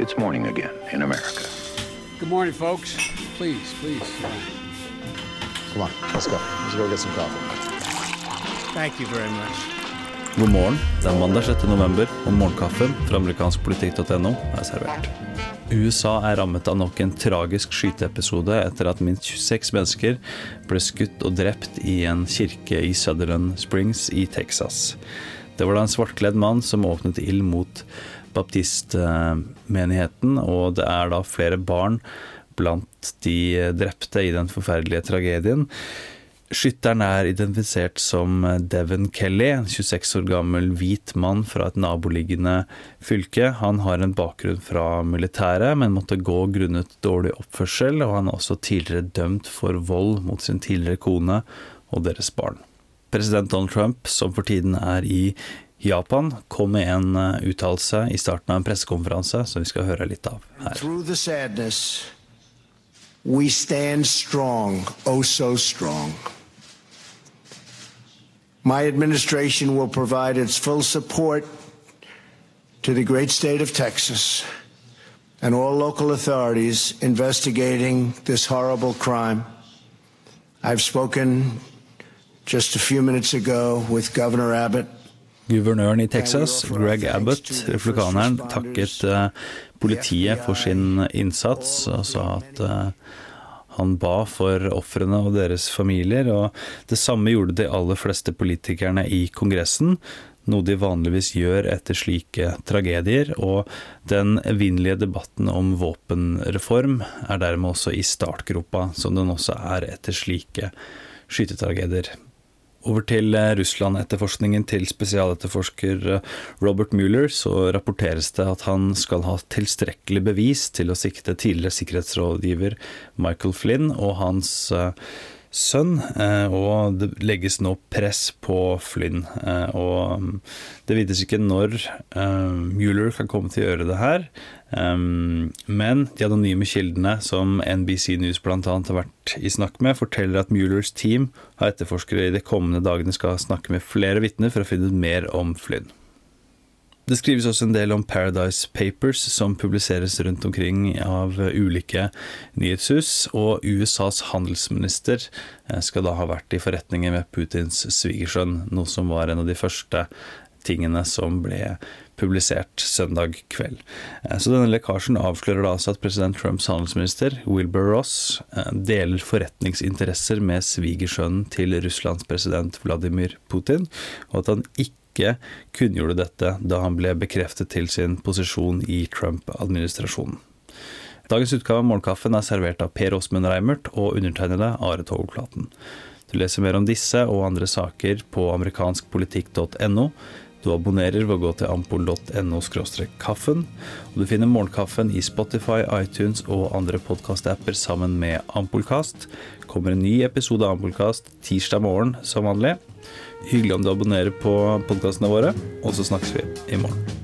It's morning again in America. Good morning, folks. Please, please. Come on, let's go. Let's go get some coffee. Thank you very much. God morgen. Det er mandag 6. november, og morgenkaffen fra amerikanskpolitikk.no er servert. USA er rammet av nok en tragisk skyteepisode etter at minst 26 mennesker ble skutt og drept i en kirke i Sutherland Springs i Texas. Det var da en svartkledd mann som åpnet ild mot baptistmenigheten, og det er da flere barn blant de drepte i den forferdelige tragedien. Skytteren er identifisert som Devon Kelly, en 26 år gammel hvit mann fra et naboliggende fylke. Han har en bakgrunn fra militæret, men måtte gå grunnet dårlig oppførsel, og han er også tidligere dømt for vold mot sin tidligere kone og deres barn. President Donald Trump, som for tiden er i Japan, kom med en uttalelse i starten av en pressekonferanse som vi skal høre litt av her. Sadness, we stand oh. My administration will provide its full support to the great state of Texas and all local authorities investigating this horrible crime. I've spoken just a few minutes ago with Governor Abbott. Guvernøren i Texas, Greg Abbott, republikaneren, takket uh, politiet for sin innsats og sa at uh, han ba for ofrene og deres familier, og det samme gjorde de aller fleste politikerne i Kongressen, noe de vanligvis gjør etter slike tragedier, og den evinnelige debatten om våpenreform er dermed også i startgropa, som den også er etter slike skytetragedier. Over til Russland-etterforskningen til spesialetterforsker Robert Mueller, så rapporteres det at han skal ha tilstrekkelig bevis til å sikte tidligere sikkerhetsrådgiver Michael Flynn og hans sønn, og det legges nå press på Flynn. Og det vites ikke når Mueller kan komme til å gjøre det her, men de anonyme kildene som NBC News bl.a. har vært i snakk med, forteller at Muellers team av etterforskere i de kommende dagene skal snakke med flere vitner for å finne ut mer om Flynn. Det skrives også en del om Paradise Papers, som publiseres rundt omkring av ulike nyhetshus, og USAs handelsminister skal da ha vært i forretninger med Putins svigersønn, noe som var en av de første tingene som ble publisert søndag kveld. Så denne lekkasjen avslører da altså at president Trumps handelsminister Wilbur Ross deler forretningsinteresser med svigersønnen til Russlands president Vladimir Putin, og at han ikke kunngjorde dette da han ble bekreftet til sin posisjon i Trump-administrasjonen. Dagens utgave av Morgenkaffen er servert av Per Åsmund Reimert og undertegnede Are Togflaten. Du leser mer om disse og andre saker på amerikanskpolitikk.no. Du abonnerer ved å gå til ampol.no kaffen, og du finner Morgenkaffen i Spotify, iTunes og andre podkastapper sammen med Ampolkast. Kommer en ny episode av Ampolkast tirsdag morgen som vanlig. Hyggelig om du abonnerer på podkastene våre, og så snakkes vi i morgen.